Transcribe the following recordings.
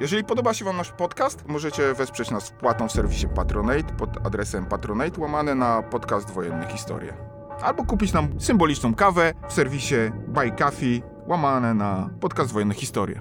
Jeżeli podoba się Wam nasz podcast, możecie wesprzeć nas wpłatą w serwisie Patronate pod adresem patronate łamane na podcast Wojenne Historie. Albo kupić nam symboliczną kawę w serwisie Buy Coffee łamane na podcast Wojenne Historie.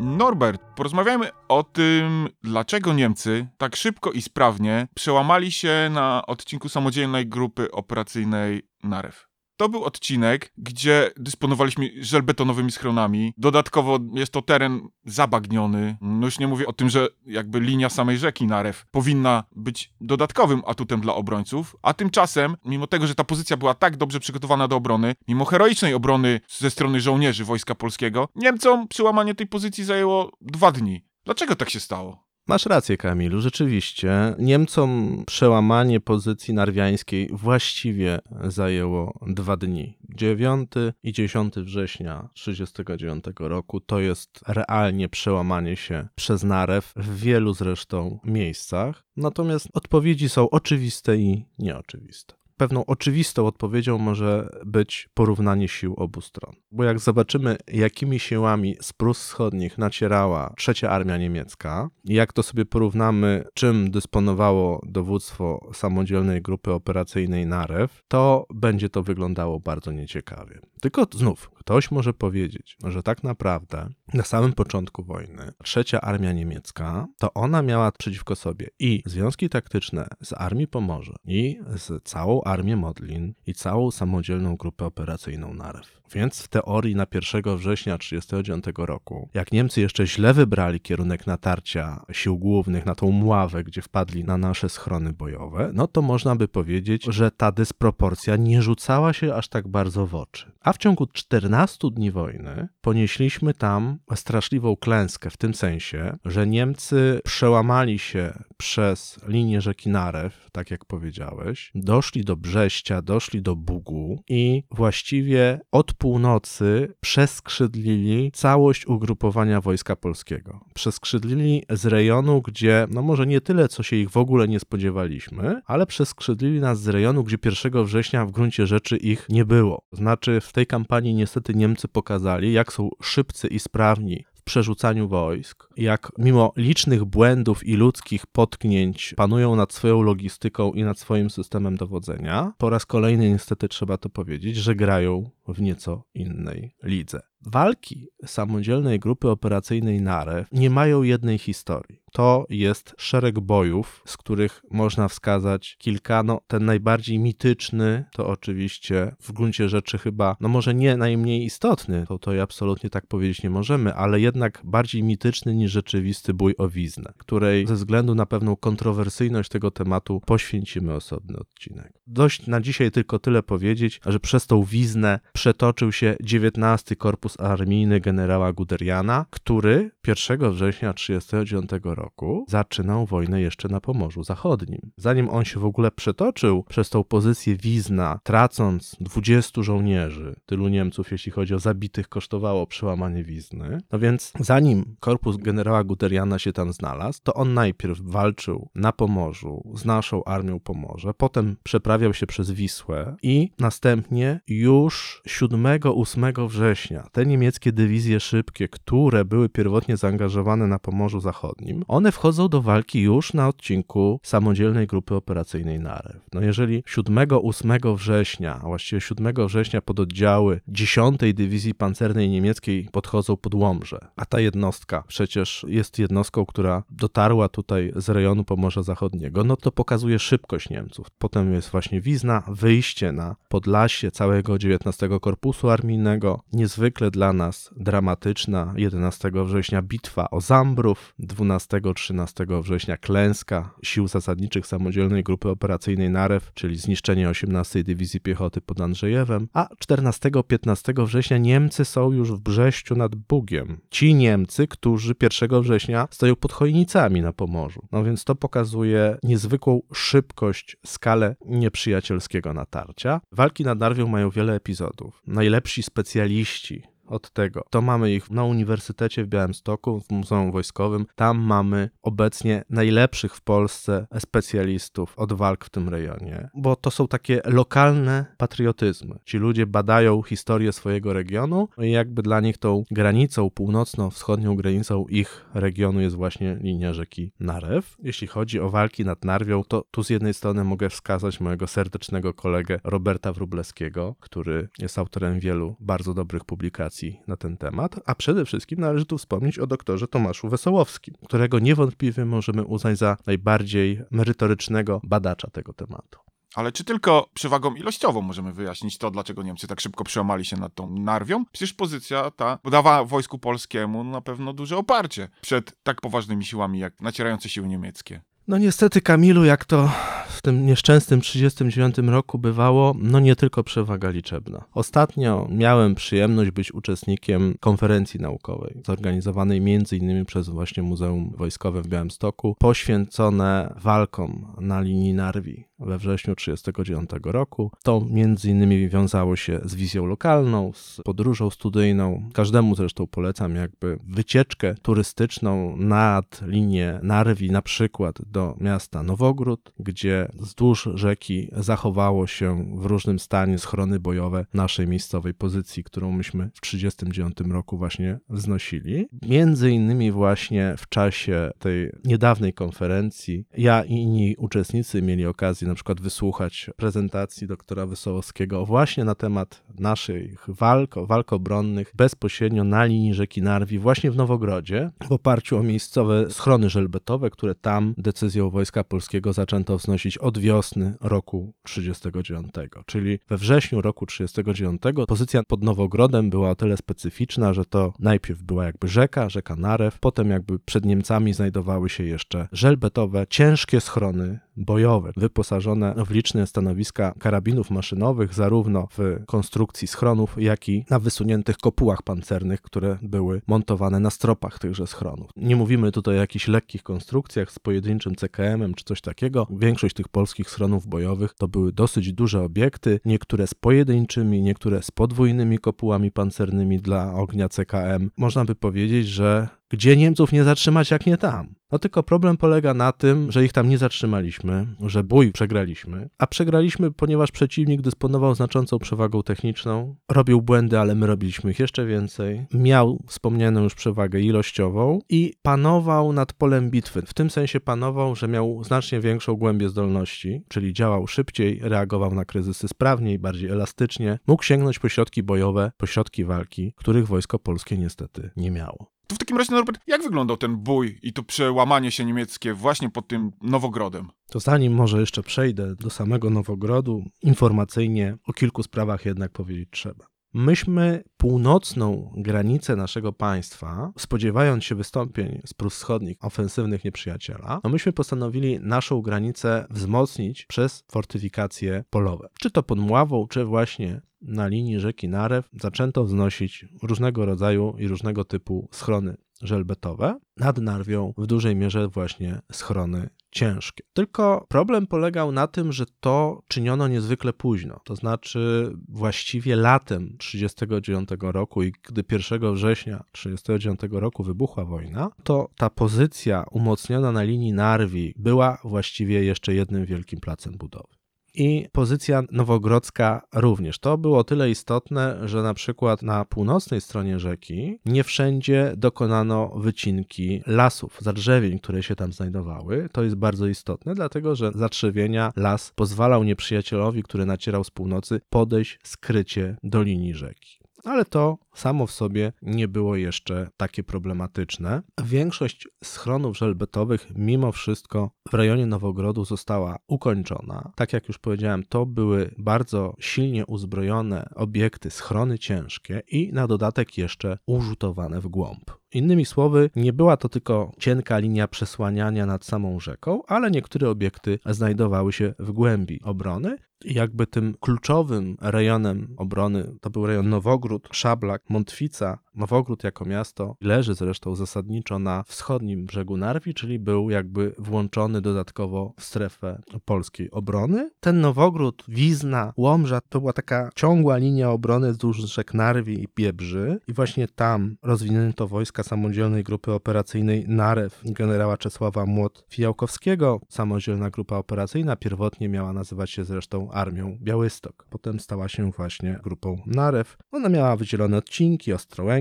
Norbert, porozmawiajmy o tym, dlaczego Niemcy tak szybko i sprawnie przełamali się na odcinku samodzielnej grupy operacyjnej Narew. To był odcinek, gdzie dysponowaliśmy żelbetonowymi schronami. Dodatkowo jest to teren zabagniony. No już nie mówię o tym, że jakby linia samej rzeki Narew powinna być dodatkowym atutem dla obrońców, a tymczasem, mimo tego, że ta pozycja była tak dobrze przygotowana do obrony, mimo heroicznej obrony ze strony żołnierzy Wojska Polskiego, Niemcom przełamanie tej pozycji zajęło dwa dni. Dlaczego tak się stało? Masz rację, Kamilu, rzeczywiście. Niemcom przełamanie pozycji narwiańskiej właściwie zajęło dwa dni. 9 i 10 września 1939 roku to jest realnie przełamanie się przez Narew w wielu zresztą miejscach. Natomiast odpowiedzi są oczywiste i nieoczywiste pewną oczywistą odpowiedzią może być porównanie sił obu stron. Bo jak zobaczymy, jakimi siłami z Prus Wschodnich nacierała trzecia armia niemiecka, jak to sobie porównamy, czym dysponowało dowództwo samodzielnej grupy operacyjnej Narew, to będzie to wyglądało bardzo nieciekawie. Tylko znów, ktoś może powiedzieć, że tak naprawdę na samym początku wojny trzecia armia niemiecka, to ona miała przeciwko sobie i związki taktyczne z armii Pomorza, i z całą armię Modlin, i całą samodzielną grupę operacyjną Narew. Więc w teorii na 1 września 1939 roku, jak Niemcy jeszcze źle wybrali kierunek natarcia sił głównych na tą mławę, gdzie wpadli na nasze schrony bojowe, no to można by powiedzieć, że ta dysproporcja nie rzucała się aż tak bardzo w oczy. A w ciągu 14 dni wojny ponieśliśmy tam straszliwą klęskę w tym sensie, że Niemcy przełamali się przez linię rzeki Narew, tak jak powiedziałeś, doszli do Brześcia, doszli do Bugu i właściwie od północy przeskrzydlili całość ugrupowania Wojska Polskiego. Przeskrzydlili z rejonu, gdzie, no może nie tyle, co się ich w ogóle nie spodziewaliśmy, ale przeskrzydlili nas z rejonu, gdzie 1 września w gruncie rzeczy ich nie było. Znaczy, w tej kampanii niestety Niemcy pokazali, jak są szybcy i sprawni przerzucaniu wojsk, jak mimo licznych błędów i ludzkich potknięć panują nad swoją logistyką i nad swoim systemem dowodzenia. Po raz kolejny niestety trzeba to powiedzieć, że grają w nieco innej lidze. Walki samodzielnej grupy operacyjnej NARE nie mają jednej historii. To jest szereg bojów, z których można wskazać kilka. No, ten najbardziej mityczny to oczywiście w gruncie rzeczy chyba, no może nie najmniej istotny, to, to absolutnie tak powiedzieć nie możemy, ale jednak bardziej mityczny niż rzeczywisty bój o Wiznę, której ze względu na pewną kontrowersyjność tego tematu poświęcimy osobny odcinek. Dość na dzisiaj tylko tyle powiedzieć, że przez tą Wiznę przetoczył się 19 Korpus Armijny generała Guderiana, który 1 września 1939 roku zaczynał wojnę jeszcze na Pomorzu Zachodnim. Zanim on się w ogóle przetoczył przez tą pozycję Wizna, tracąc 20 żołnierzy, tylu Niemców, jeśli chodzi o zabitych, kosztowało przełamanie Wizny, no więc zanim korpus generała Guderiana się tam znalazł, to on najpierw walczył na Pomorzu z naszą armią Pomorze, potem przeprawiał się przez Wisłę i następnie już 7-8 września te niemieckie dywizje szybkie, które były pierwotnie zaangażowane na Pomorzu Zachodnim, one wchodzą do walki już na odcinku samodzielnej grupy operacyjnej Narew. No jeżeli 7-8 września, a właściwie 7 września pododdziały 10 Dywizji Pancernej Niemieckiej podchodzą pod Łomże, a ta jednostka przecież jest jednostką, która dotarła tutaj z rejonu Pomorza Zachodniego, no to pokazuje szybkość Niemców. Potem jest właśnie Wizna, wyjście na Podlasie całego XIX pierwszego Korpusu Armijnego. Niezwykle dla nas dramatyczna 11 września bitwa o Zambrów, 12-13 września klęska sił zasadniczych samodzielnej grupy operacyjnej Narew, czyli zniszczenie 18 Dywizji Piechoty pod Andrzejewem, a 14-15 września Niemcy są już w Brześciu nad Bugiem. Ci Niemcy, którzy 1 września stoją pod Chojnicami na Pomorzu. No więc to pokazuje niezwykłą szybkość, skalę nieprzyjacielskiego natarcia. Walki nad Narwią mają wiele epizodów. Najlepsi specjaliści od tego. To mamy ich na Uniwersytecie w Białymstoku, w Muzeum Wojskowym. Tam mamy obecnie najlepszych w Polsce specjalistów od walk w tym rejonie, bo to są takie lokalne patriotyzmy. Ci ludzie badają historię swojego regionu i jakby dla nich tą granicą, północno-wschodnią granicą ich regionu jest właśnie linia rzeki Narew. Jeśli chodzi o walki nad Narwią, to tu z jednej strony mogę wskazać mojego serdecznego kolegę Roberta Wróblewskiego, który jest autorem wielu bardzo dobrych publikacji na ten temat, a przede wszystkim należy tu wspomnieć o doktorze Tomaszu Wesołowskim, którego niewątpliwie możemy uznać za najbardziej merytorycznego badacza tego tematu. Ale czy tylko przewagą ilościową możemy wyjaśnić to, dlaczego Niemcy tak szybko przełamali się nad tą Narwią? Przecież pozycja ta dawała wojsku polskiemu na pewno duże oparcie przed tak poważnymi siłami jak nacierające siły niemieckie. No niestety, Kamilu, jak to w tym nieszczęsnym 1939 roku bywało, no nie tylko przewaga liczebna. Ostatnio miałem przyjemność być uczestnikiem konferencji naukowej, zorganizowanej m.in. przez właśnie Muzeum Wojskowe w Białymstoku, poświęcone walkom na linii Narwi we wrześniu 1939 roku. To między innymi wiązało się z wizją lokalną, z podróżą studyjną. Każdemu zresztą polecam jakby wycieczkę turystyczną nad linię Narwi, na przykład do miasta Nowogród, gdzie wzdłuż rzeki zachowało się w różnym stanie schrony bojowe naszej miejscowej pozycji, którą myśmy w 1939 roku właśnie wznosili. Między innymi właśnie w czasie tej niedawnej konferencji ja i inni uczestnicy mieli okazję na przykład wysłuchać prezentacji doktora Wesołowskiego właśnie na temat naszych walk, walk obronnych bezpośrednio na linii rzeki Narwi, właśnie w Nowogrodzie, w oparciu o miejscowe schrony żelbetowe, które tam decyzją Wojska Polskiego zaczęto wznosić od wiosny roku 39. Czyli we wrześniu roku 39 pozycja pod Nowogrodem była o tyle specyficzna, że to najpierw była jakby rzeka, rzeka Narew, potem jakby przed Niemcami znajdowały się jeszcze żelbetowe, ciężkie schrony bojowe, wyposażone w liczne stanowiska karabinów maszynowych, zarówno w konstrukcji schronów, jak i na wysuniętych kopułach pancernych, które były montowane na stropach tychże schronów. Nie mówimy tutaj o jakichś lekkich konstrukcjach z pojedynczym CKM-em czy coś takiego. Większość tych polskich schronów bojowych to były dosyć duże obiekty, niektóre z pojedynczymi, niektóre z podwójnymi kopułami pancernymi dla ognia CKM. Można by powiedzieć, że gdzie Niemców nie zatrzymać, jak nie tam. No tylko problem polega na tym, że ich tam nie zatrzymaliśmy, że bój przegraliśmy, a przegraliśmy, ponieważ przeciwnik dysponował znaczącą przewagą techniczną, robił błędy, ale my robiliśmy ich jeszcze więcej, miał wspomnianą już przewagę ilościową i panował nad polem bitwy. W tym sensie panował, że miał znacznie większą głębię zdolności, czyli działał szybciej, reagował na kryzysy sprawniej, bardziej elastycznie, mógł sięgnąć po środki bojowe, po środki walki, których wojsko polskie niestety nie miało. To w takim razie, Norbert, jak wyglądał ten bój i to przełamanie się niemieckie właśnie pod tym Nowogrodem? To zanim może jeszcze przejdę do samego Nowogrodu, informacyjnie o kilku sprawach jednak powiedzieć trzeba. Myśmy północną granicę naszego państwa, spodziewając się wystąpień z Prus Wschodnich ofensywnych nieprzyjaciela, no myśmy postanowili naszą granicę wzmocnić przez fortyfikacje polowe. Czy to pod Mławą, czy właśnie na linii rzeki Narew zaczęto wznosić różnego rodzaju i różnego typu schrony żelbetowe. Nad Narwią w dużej mierze właśnie schrony ciężkie. Tylko problem polegał na tym, że to czyniono niezwykle późno. To znaczy właściwie latem 1939 roku i gdy 1 września 1939 roku wybuchła wojna, to ta pozycja umocniona na linii Narwi była właściwie jeszcze jednym wielkim placem budowy i pozycja nowogrodzka również. To było tyle istotne, że na przykład na północnej stronie rzeki nie wszędzie dokonano wycinki lasów, zadrzewień, które się tam znajdowały. To jest bardzo istotne, dlatego że zatrzewienia las pozwalał nieprzyjacielowi, który nacierał z północy, podejść skrycie do linii rzeki. Ale to samo w sobie nie było jeszcze takie problematyczne. Większość schronów żelbetowych mimo wszystko w rejonie Nowogrodu została ukończona. Tak jak już powiedziałem, to były bardzo silnie uzbrojone obiekty, schrony ciężkie i na dodatek jeszcze urzutowane w głąb. Innymi słowy, nie była to tylko cienka linia przesłaniania nad samą rzeką, ale niektóre obiekty znajdowały się w głębi obrony. Jakby tym kluczowym rejonem obrony to był rejon Nowogród, Szablak, Montwica. Nowogród jako miasto leży zresztą zasadniczo na wschodnim brzegu Narwi, czyli był jakby włączony dodatkowo w strefę polskiej obrony. Ten Nowogród, Wizna, Łomża to była taka ciągła linia obrony wzdłuż rzek Narwi i Biebrzy i właśnie tam rozwinięto wojska samodzielnej grupy operacyjnej Narew generała Czesława Młot-Fijałkowskiego. Samodzielna grupa operacyjna pierwotnie miała nazywać się zresztą Armią Białystok. Potem stała się właśnie grupą Narew. Ona miała wydzielone odcinki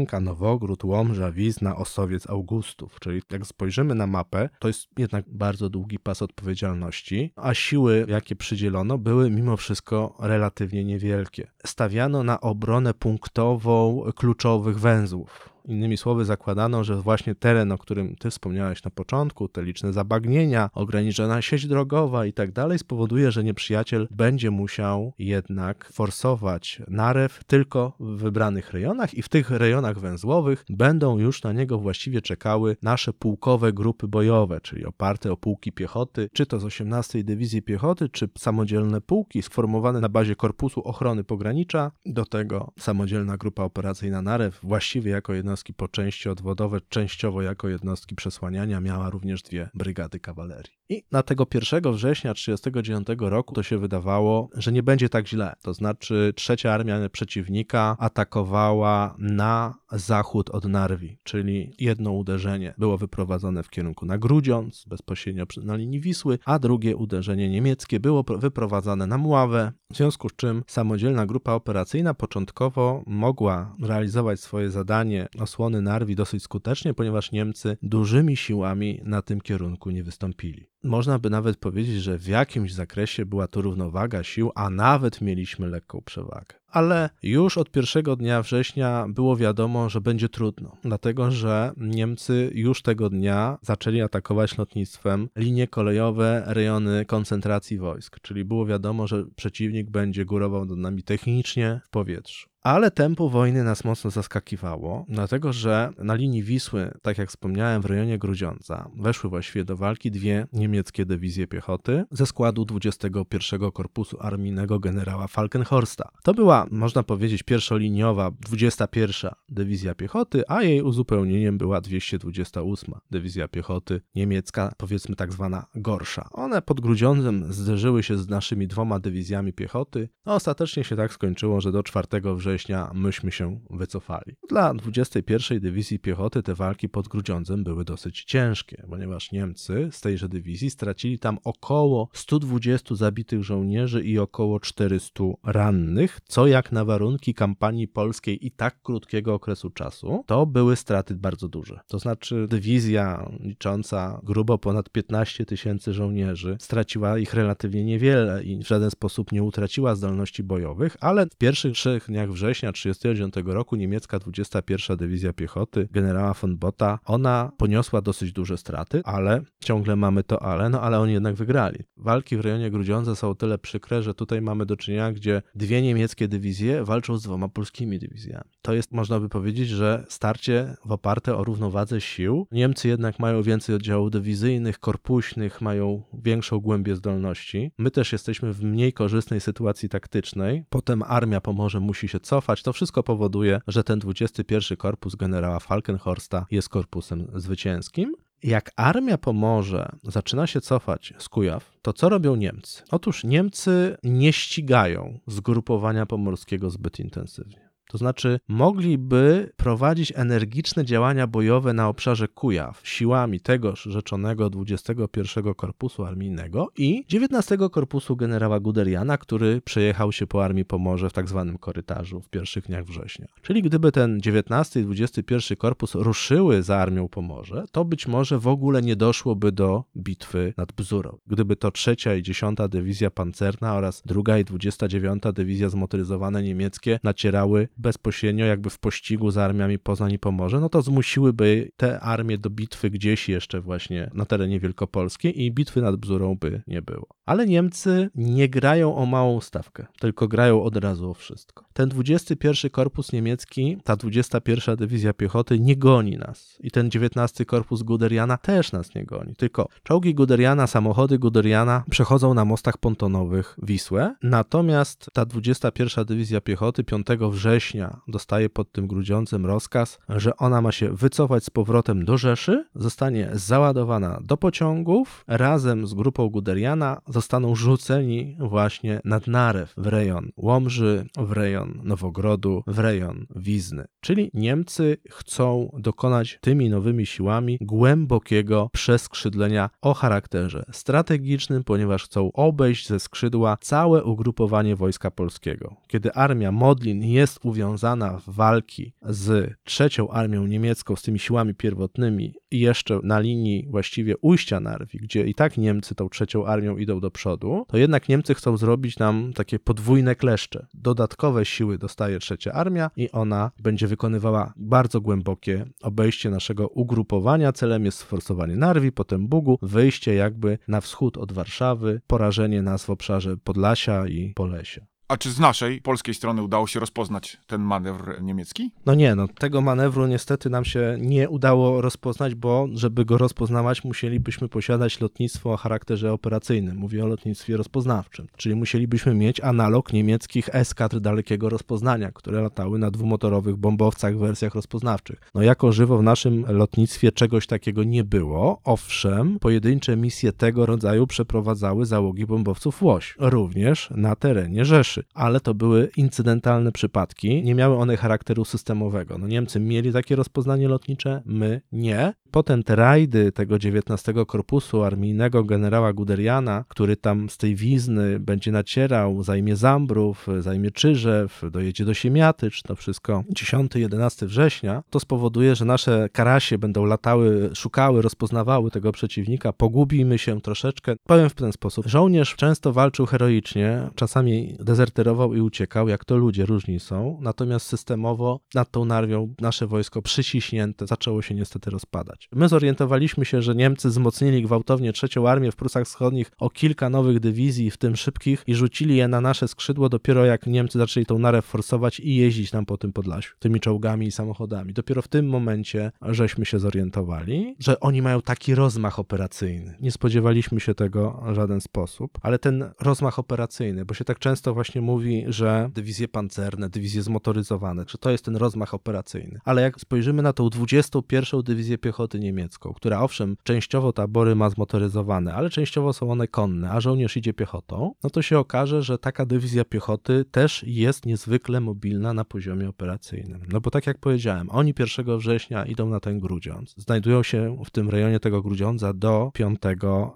Ostrołęka, Nowogród, Łomża, Wizna, Osowiec, Augustów. Czyli jak spojrzymy na mapę, to jest jednak bardzo długi pas odpowiedzialności, a siły, jakie przydzielono, były mimo wszystko relatywnie niewielkie. Stawiano na obronę punktową kluczowych węzłów. Innymi słowy, zakładano, że właśnie teren, o którym ty wspomniałeś na początku, te liczne zabagnienia, ograniczona sieć drogowa i tak dalej, spowoduje, że nieprzyjaciel będzie musiał jednak forsować narew tylko w wybranych rejonach i w tych rejonach węzłowych będą już na niego właściwie czekały nasze pułkowe grupy bojowe, czyli oparte o pułki piechoty, czy to z 18 Dywizji Piechoty, czy samodzielne pułki sformowane na bazie Korpusu Ochrony Pogranicza, do tego samodzielna grupa operacyjna narew, właściwie jako jedna jednostki po części odwodowe, częściowo jako jednostki przesłaniania, miała również dwie brygady kawalerii. I na tego 1 września 1939 roku to się wydawało, że nie będzie tak źle. To znaczy trzecia armia przeciwnika atakowała na zachód od Narwi, czyli jedno uderzenie było wyprowadzone w kierunku na Grudziądz, bezpośrednio na linii Wisły, a drugie uderzenie niemieckie było wyprowadzane na Mławę, w związku z czym samodzielna grupa operacyjna początkowo mogła realizować swoje zadanie osłony Narwi dosyć skutecznie, ponieważ Niemcy dużymi siłami na tym kierunku nie wystąpili. Można by nawet powiedzieć, że w jakimś zakresie była to równowaga sił, a nawet mieliśmy lekką przewagę. Ale już od pierwszego dnia września było wiadomo, że będzie trudno, dlatego że Niemcy już tego dnia zaczęli atakować lotnictwem linie kolejowe, rejony koncentracji wojsk, czyli było wiadomo, że przeciwnik będzie górował nad nami technicznie w powietrzu. Ale tempo wojny nas mocno zaskakiwało, dlatego że na linii Wisły, tak jak wspomniałem, w rejonie Grudziądza weszły właściwie do walki dwie niemieckie dywizje piechoty ze składu 21 Korpusu Armijnego generała Falkenhorsta. To była, można powiedzieć, pierwszoliniowa 21 Dywizja Piechoty, a jej uzupełnieniem była 228 Dywizja Piechoty niemiecka, powiedzmy tak zwana gorsza. One pod Grudziądzem zderzyły się z naszymi dwoma dywizjami piechoty, a ostatecznie się tak skończyło, że do 4 września września myśmy się wycofali. Dla 21 Dywizji Piechoty te walki pod Grudziądzem były dosyć ciężkie, ponieważ Niemcy z tejże dywizji stracili tam około 120 zabitych żołnierzy i około 400 rannych, co jak na warunki kampanii polskiej i tak krótkiego okresu czasu, to były straty bardzo duże. To znaczy dywizja licząca grubo ponad 15 tysięcy żołnierzy straciła ich relatywnie niewiele i w żaden sposób nie utraciła zdolności bojowych, ale w pierwszych trzech dniach września września 1939 roku niemiecka 21 Dywizja Piechoty generała von Botta, ona poniosła dosyć duże straty, ale ciągle mamy to ale, no ale oni jednak wygrali. Walki w rejonie Grudziądza są o tyle przykre, że tutaj mamy do czynienia, gdzie dwie niemieckie dywizje walczą z dwoma polskimi dywizjami. To jest, można by powiedzieć, że starcie oparte o równowadze sił. Niemcy jednak mają więcej oddziałów dywizyjnych, korpuśnych, mają większą głębię zdolności. My też jesteśmy w mniej korzystnej sytuacji taktycznej. Potem armia pomoże musi się cofać. To wszystko powoduje, że ten 21 Korpus generała Falkenhorsta jest korpusem zwycięskim. Jak armia Pomorze zaczyna się cofać z Kujaw, to co robią Niemcy? Otóż Niemcy nie ścigają zgrupowania pomorskiego zbyt intensywnie. To znaczy, mogliby prowadzić energiczne działania bojowe na obszarze Kujaw siłami tegoż rzeczonego 21 Korpusu Armijnego i 19 Korpusu generała Guderiana, który przejechał się po Armii Pomorze w tak zwanym korytarzu w pierwszych dniach września. Czyli gdyby ten 19 i 21 Korpus ruszyły za Armią Pomorze, to być może w ogóle nie doszłoby do bitwy nad Bzurą. Gdyby to trzecia i 10 Dywizja Pancerna oraz druga i 29 Dywizja Zmotoryzowane niemieckie nacierały bezpośrednio jakby w pościgu za armiami Poznań i Pomorze, no to zmusiłyby te armie do bitwy gdzieś jeszcze właśnie na terenie Wielkopolskiej i bitwy nad Bzurą by nie było. Ale Niemcy nie grają o małą stawkę, tylko grają od razu o wszystko. Ten 21 Korpus Niemiecki, ta 21 Dywizja Piechoty nie goni nas i ten 19 Korpus Guderiana też nas nie goni, tylko czołgi Guderiana, samochody Guderiana przechodzą na mostach pontonowych Wisłę, natomiast ta 21 Dywizja Piechoty 5 września dostaje pod tym Grudziącem rozkaz, że ona ma się wycofać z powrotem do Rzeszy, zostanie załadowana do pociągów, razem z grupą Guderiana zostaną rzuceni właśnie nad Narew w rejon Łomży, w rejon Nowogrodu, w rejon Wizny. Czyli Niemcy chcą dokonać tymi nowymi siłami głębokiego przeskrzydlenia o charakterze strategicznym, ponieważ chcą obejść ze skrzydła całe ugrupowanie wojska polskiego. Kiedy armia Modlin jest uwiązana w walki z trzecią armią niemiecką, z tymi siłami pierwotnymi i jeszcze na linii właściwie ujścia Narwi, gdzie i tak Niemcy tą trzecią armią idą do przodu, to jednak Niemcy chcą zrobić nam takie podwójne kleszcze. Dodatkowe siły dostaje trzecia armia i ona będzie wykonywała bardzo głębokie obejście naszego ugrupowania. Celem jest sforsowanie Narwi, potem Bugu, wyjście jakby na wschód od Warszawy, porażenie nas w obszarze Podlasia i Polesia. A czy z naszej, polskiej strony udało się rozpoznać ten manewr niemiecki? No nie, no tego manewru niestety nam się nie udało rozpoznać, bo żeby go rozpoznawać, musielibyśmy posiadać lotnictwo o charakterze operacyjnym. Mówię o lotnictwie rozpoznawczym. Czyli musielibyśmy mieć analog niemieckich eskadr dalekiego rozpoznania, które latały na dwumotorowych bombowcach w wersjach rozpoznawczych. No jako żywo w naszym lotnictwie czegoś takiego nie było. Owszem, pojedyncze misje tego rodzaju przeprowadzały załogi bombowców Łoś, również na terenie Rzeszy ale to były incydentalne przypadki, nie miały one charakteru systemowego. No Niemcy mieli takie rozpoznanie lotnicze, my nie. Potem te rajdy tego 19 Korpusu Armijnego generała Guderiana, który tam z tej Wizny będzie nacierał, zajmie Zambrów, zajmie Czyżew, dojedzie do Siemiatycz, to wszystko 10-11 września, to spowoduje, że nasze karasie będą latały, szukały, rozpoznawały tego przeciwnika, pogubimy się troszeczkę. Powiem w ten sposób, żołnierz często walczył heroicznie, czasami dezerterował i uciekał, jak to ludzie różni są, natomiast systemowo nad tą Narwią nasze wojsko przyciśnięte zaczęło się niestety rozpadać. My zorientowaliśmy się, że Niemcy wzmocnili gwałtownie trzecią armię w Prusach Wschodnich o kilka nowych dywizji, w tym szybkich, i rzucili je na nasze skrzydło dopiero jak Niemcy zaczęli tą narę forsować i jeździć nam po tym Podlasiu, tymi czołgami i samochodami. Dopiero w tym momencie żeśmy się zorientowali, że oni mają taki rozmach operacyjny. Nie spodziewaliśmy się tego w żaden sposób, ale ten rozmach operacyjny, bo się tak często właśnie mówi, że dywizje pancerne, dywizje zmotoryzowane, że to jest ten rozmach operacyjny. Ale jak spojrzymy na tą 21. dywizję piechoty niemiecką, która owszem, częściowo tabory ma zmotoryzowane, ale częściowo są one konne, a żołnierz idzie piechotą, no to się okaże, że taka dywizja piechoty też jest niezwykle mobilna na poziomie operacyjnym. No bo tak jak powiedziałem, oni 1 września idą na ten Grudziądz. Znajdują się w tym rejonie tego Grudziądza do 5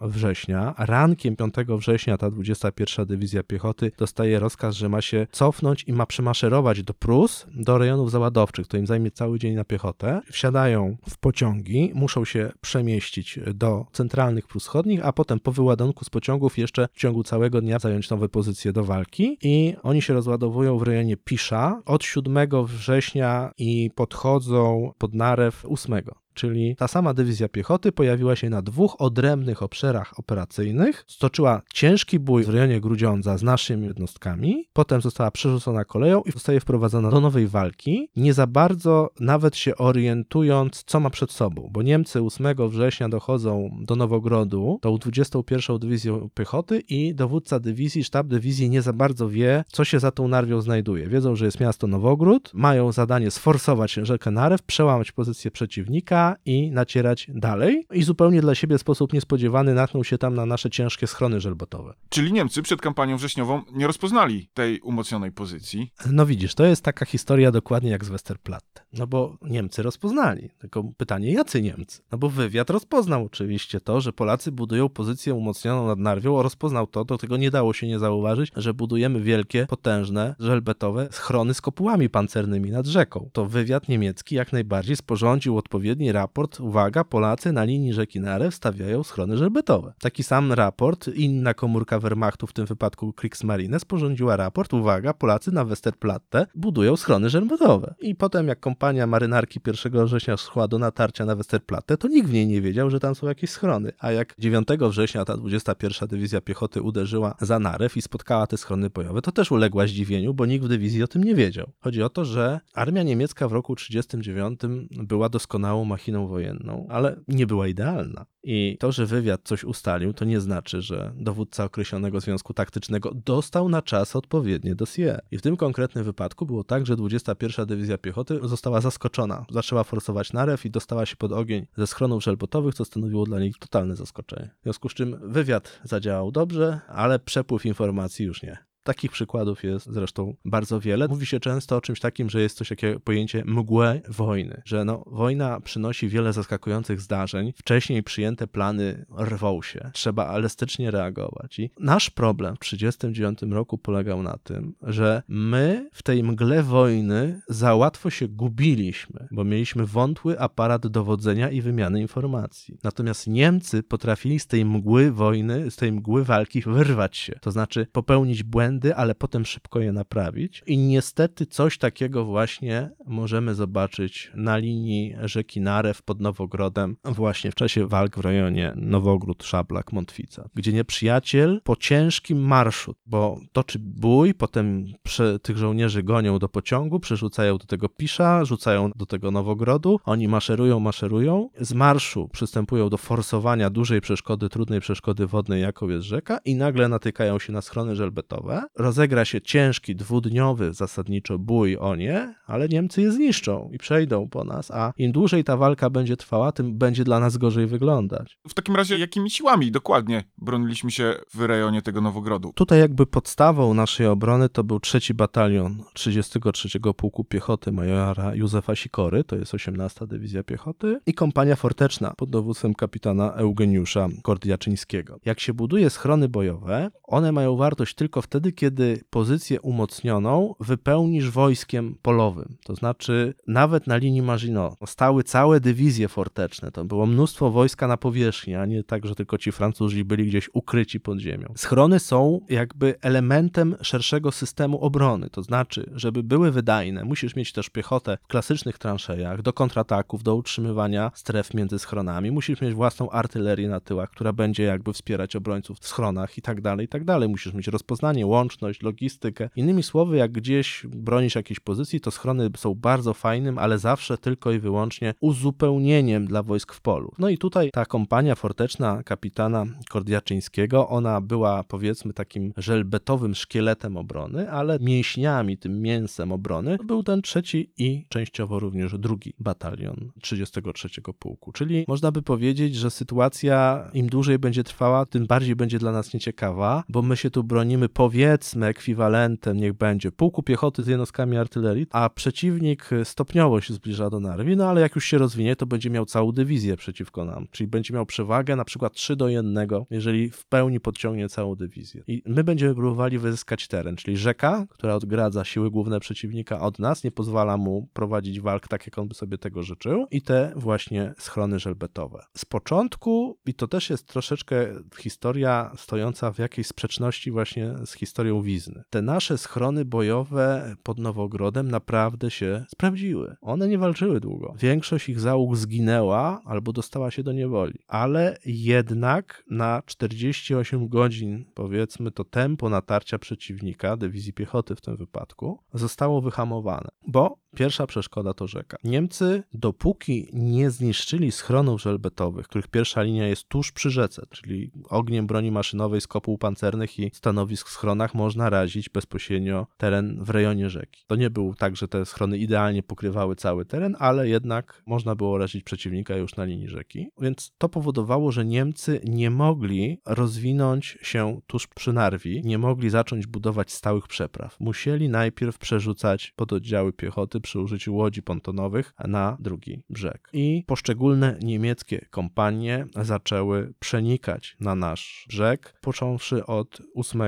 września. Rankiem 5 września ta 21 dywizja piechoty dostaje rozkaz, że ma się cofnąć i ma przemaszerować do Prus, do rejonów załadowczych. To im zajmie cały dzień na piechotę. Wsiadają w pociągi, muszą się przemieścić do centralnych Prus Wschodnich, a potem po wyładunku z pociągów jeszcze w ciągu całego dnia zająć nowe pozycje do walki. I oni się rozładowują w rejonie Pisza. Od 7 września i podchodzą pod Narew 8 czyli ta sama dywizja piechoty pojawiła się na dwóch odrębnych obszarach operacyjnych, stoczyła ciężki bój w rejonie Grudziądza z naszymi jednostkami, potem została przerzucona koleją i zostaje wprowadzona do nowej walki, nie za bardzo nawet się orientując, co ma przed sobą, bo Niemcy 8 września dochodzą do Nowogrodu, tą 21 dywizją piechoty i dowódca dywizji, sztab dywizji nie za bardzo wie, co się za tą Narwią znajduje. Wiedzą, że jest miasto Nowogród, mają zadanie sforsować rzekę Narew, przełamać pozycję przeciwnika, i nacierać dalej. I zupełnie dla siebie w sposób niespodziewany natknął się tam na nasze ciężkie schrony żelbotowe. Czyli Niemcy przed kampanią wrześniową nie rozpoznali tej umocnionej pozycji. No widzisz, to jest taka historia dokładnie jak z Westerplatte. No bo Niemcy rozpoznali. Tylko pytanie, jacy Niemcy? No bo wywiad rozpoznał oczywiście to, że Polacy budują pozycję umocnioną nad Narwią, rozpoznał to, do tego nie dało się nie zauważyć, że budujemy wielkie, potężne, żelbetowe schrony z kopułami pancernymi nad rzeką. To wywiad niemiecki jak najbardziej sporządził odpowiedni raport, uwaga, Polacy na linii rzeki Narew stawiają schrony żelbetowe. Taki sam raport, inna komórka Wehrmachtu, w tym wypadku Kriegsmarine, sporządziła raport, uwaga, Polacy na Westerplatte budują schrony żelbetowe. I potem jak kompania marynarki 1 września szła do natarcia na Westerplatte, to nikt w niej nie wiedział, że tam są jakieś schrony. A jak 9 września ta 21 Dywizja Piechoty uderzyła za Narew i spotkała te schrony bojowe, to też uległa zdziwieniu, bo nikt w dywizji o tym nie wiedział. Chodzi o to, że armia niemiecka w roku 1939 była doskonałą machiną wojenną, ale nie była idealna. I to, że wywiad coś ustalił, to nie znaczy, że dowódca określonego związku taktycznego dostał na czas odpowiednie dossier. I w tym konkretnym wypadku było tak, że 21 Dywizja Piechoty została zaskoczona. Zaczęła forsować narew i dostała się pod ogień ze schronów żelbotowych, co stanowiło dla nich totalne zaskoczenie. W związku z czym wywiad zadziałał dobrze, ale przepływ informacji już nie. Takich przykładów jest zresztą bardzo wiele. Mówi się często o czymś takim, że jest coś takie pojęcie mgłę wojny, że no, wojna przynosi wiele zaskakujących zdarzeń, wcześniej przyjęte plany rwą się, trzeba elastycznie reagować. I nasz problem w 1939 roku polegał na tym, że my w tej mgle wojny za łatwo się gubiliśmy, bo mieliśmy wątły aparat dowodzenia i wymiany informacji. Natomiast Niemcy potrafili z tej mgły wojny, z tej mgły walki wyrwać się, to znaczy popełnić błędy, błędy, ale potem szybko je naprawić. I niestety coś takiego właśnie możemy zobaczyć na linii rzeki Narew pod Nowogrodem, właśnie w czasie walk w rejonie Nowogród, Szablak, Montwica, gdzie nieprzyjaciel po ciężkim marszu, bo toczy bój, potem tych żołnierzy gonią do pociągu, przerzucają do tego Pisza, rzucają do tego Nowogrodu, oni maszerują, maszerują, z marszu przystępują do forsowania dużej przeszkody, trudnej przeszkody wodnej, jaką jest rzeka i nagle natykają się na schrony żelbetowe, rozegra się ciężki, dwudniowy zasadniczo bój o nie, ale Niemcy je zniszczą i przejdą po nas, a im dłużej ta walka będzie trwała, tym będzie dla nas gorzej wyglądać. W takim razie jakimi siłami dokładnie broniliśmy się w rejonie tego Nowogrodu? Tutaj jakby podstawą naszej obrony to był trzeci batalion 33 Pułku Piechoty majora Józefa Sikory, to jest 18 Dywizja Piechoty i kompania forteczna pod dowództwem kapitana Eugeniusza Kordiaczyńskiego. Jak się buduje schrony bojowe, one mają wartość tylko wtedy, kiedy pozycję umocnioną wypełnisz wojskiem polowym. To znaczy, nawet na linii Maginot stały całe dywizje forteczne. To było mnóstwo wojska na powierzchni, a nie tak, że tylko ci Francuzi byli gdzieś ukryci pod ziemią. Schrony są jakby elementem szerszego systemu obrony. To znaczy, żeby były wydajne, musisz mieć też piechotę w klasycznych transzejach do kontrataków, do utrzymywania stref między schronami. Musisz mieć własną artylerię na tyłach, która będzie jakby wspierać obrońców w schronach i tak dalej, i tak dalej. Musisz mieć rozpoznanie, łączność, logistykę. Innymi słowy, jak gdzieś bronisz jakiejś pozycji, to schrony są bardzo fajnym, ale zawsze tylko i wyłącznie uzupełnieniem dla wojsk w polu. No i tutaj ta kompania forteczna kapitana Kordiaczyńskiego, ona była powiedzmy takim żelbetowym szkieletem obrony, ale mięśniami, tym mięsem obrony był ten trzeci i częściowo również drugi batalion 33 Pułku. Czyli można by powiedzieć, że sytuacja im dłużej będzie trwała, tym bardziej będzie dla nas nieciekawa, bo my się tu bronimy powiedzmy powiedzmy ekwiwalentem niech będzie pułku piechoty z jednostkami artylerii, a przeciwnik stopniowo się zbliża do Narwi, no ale jak już się rozwinie, to będzie miał całą dywizję przeciwko nam, czyli będzie miał przewagę na przykład 3 do 1, jeżeli w pełni podciągnie całą dywizję. I my będziemy próbowali wyzyskać teren, czyli rzeka, która odgradza siły główne przeciwnika od nas, nie pozwala mu prowadzić walk tak, jak on by sobie tego życzył i te właśnie schrony żelbetowe. Z początku, i to też jest troszeczkę historia stojąca w jakiejś sprzeczności właśnie z historią Wizny. Te nasze schrony bojowe pod Nowogrodem naprawdę się sprawdziły. One nie walczyły długo. Większość ich załóg zginęła albo dostała się do niewoli, ale jednak na 48 godzin, powiedzmy, to tempo natarcia przeciwnika, dywizji piechoty w tym wypadku, zostało wyhamowane, bo Pierwsza przeszkoda to rzeka. Niemcy, dopóki nie zniszczyli schronów żelbetowych, których pierwsza linia jest tuż przy rzece, czyli ogniem broni maszynowej z kopuł pancernych i stanowisk w schronach, można razić bezpośrednio teren w rejonie rzeki. To nie był tak, że te schrony idealnie pokrywały cały teren, ale jednak można było razić przeciwnika już na linii rzeki. Więc to powodowało, że Niemcy nie mogli rozwinąć się tuż przy Narwi, nie mogli zacząć budować stałych przepraw. Musieli najpierw przerzucać pododdziały piechoty, przy użyciu łodzi pontonowych na drugi brzeg. I poszczególne niemieckie kompanie zaczęły przenikać na nasz brzeg, począwszy od 8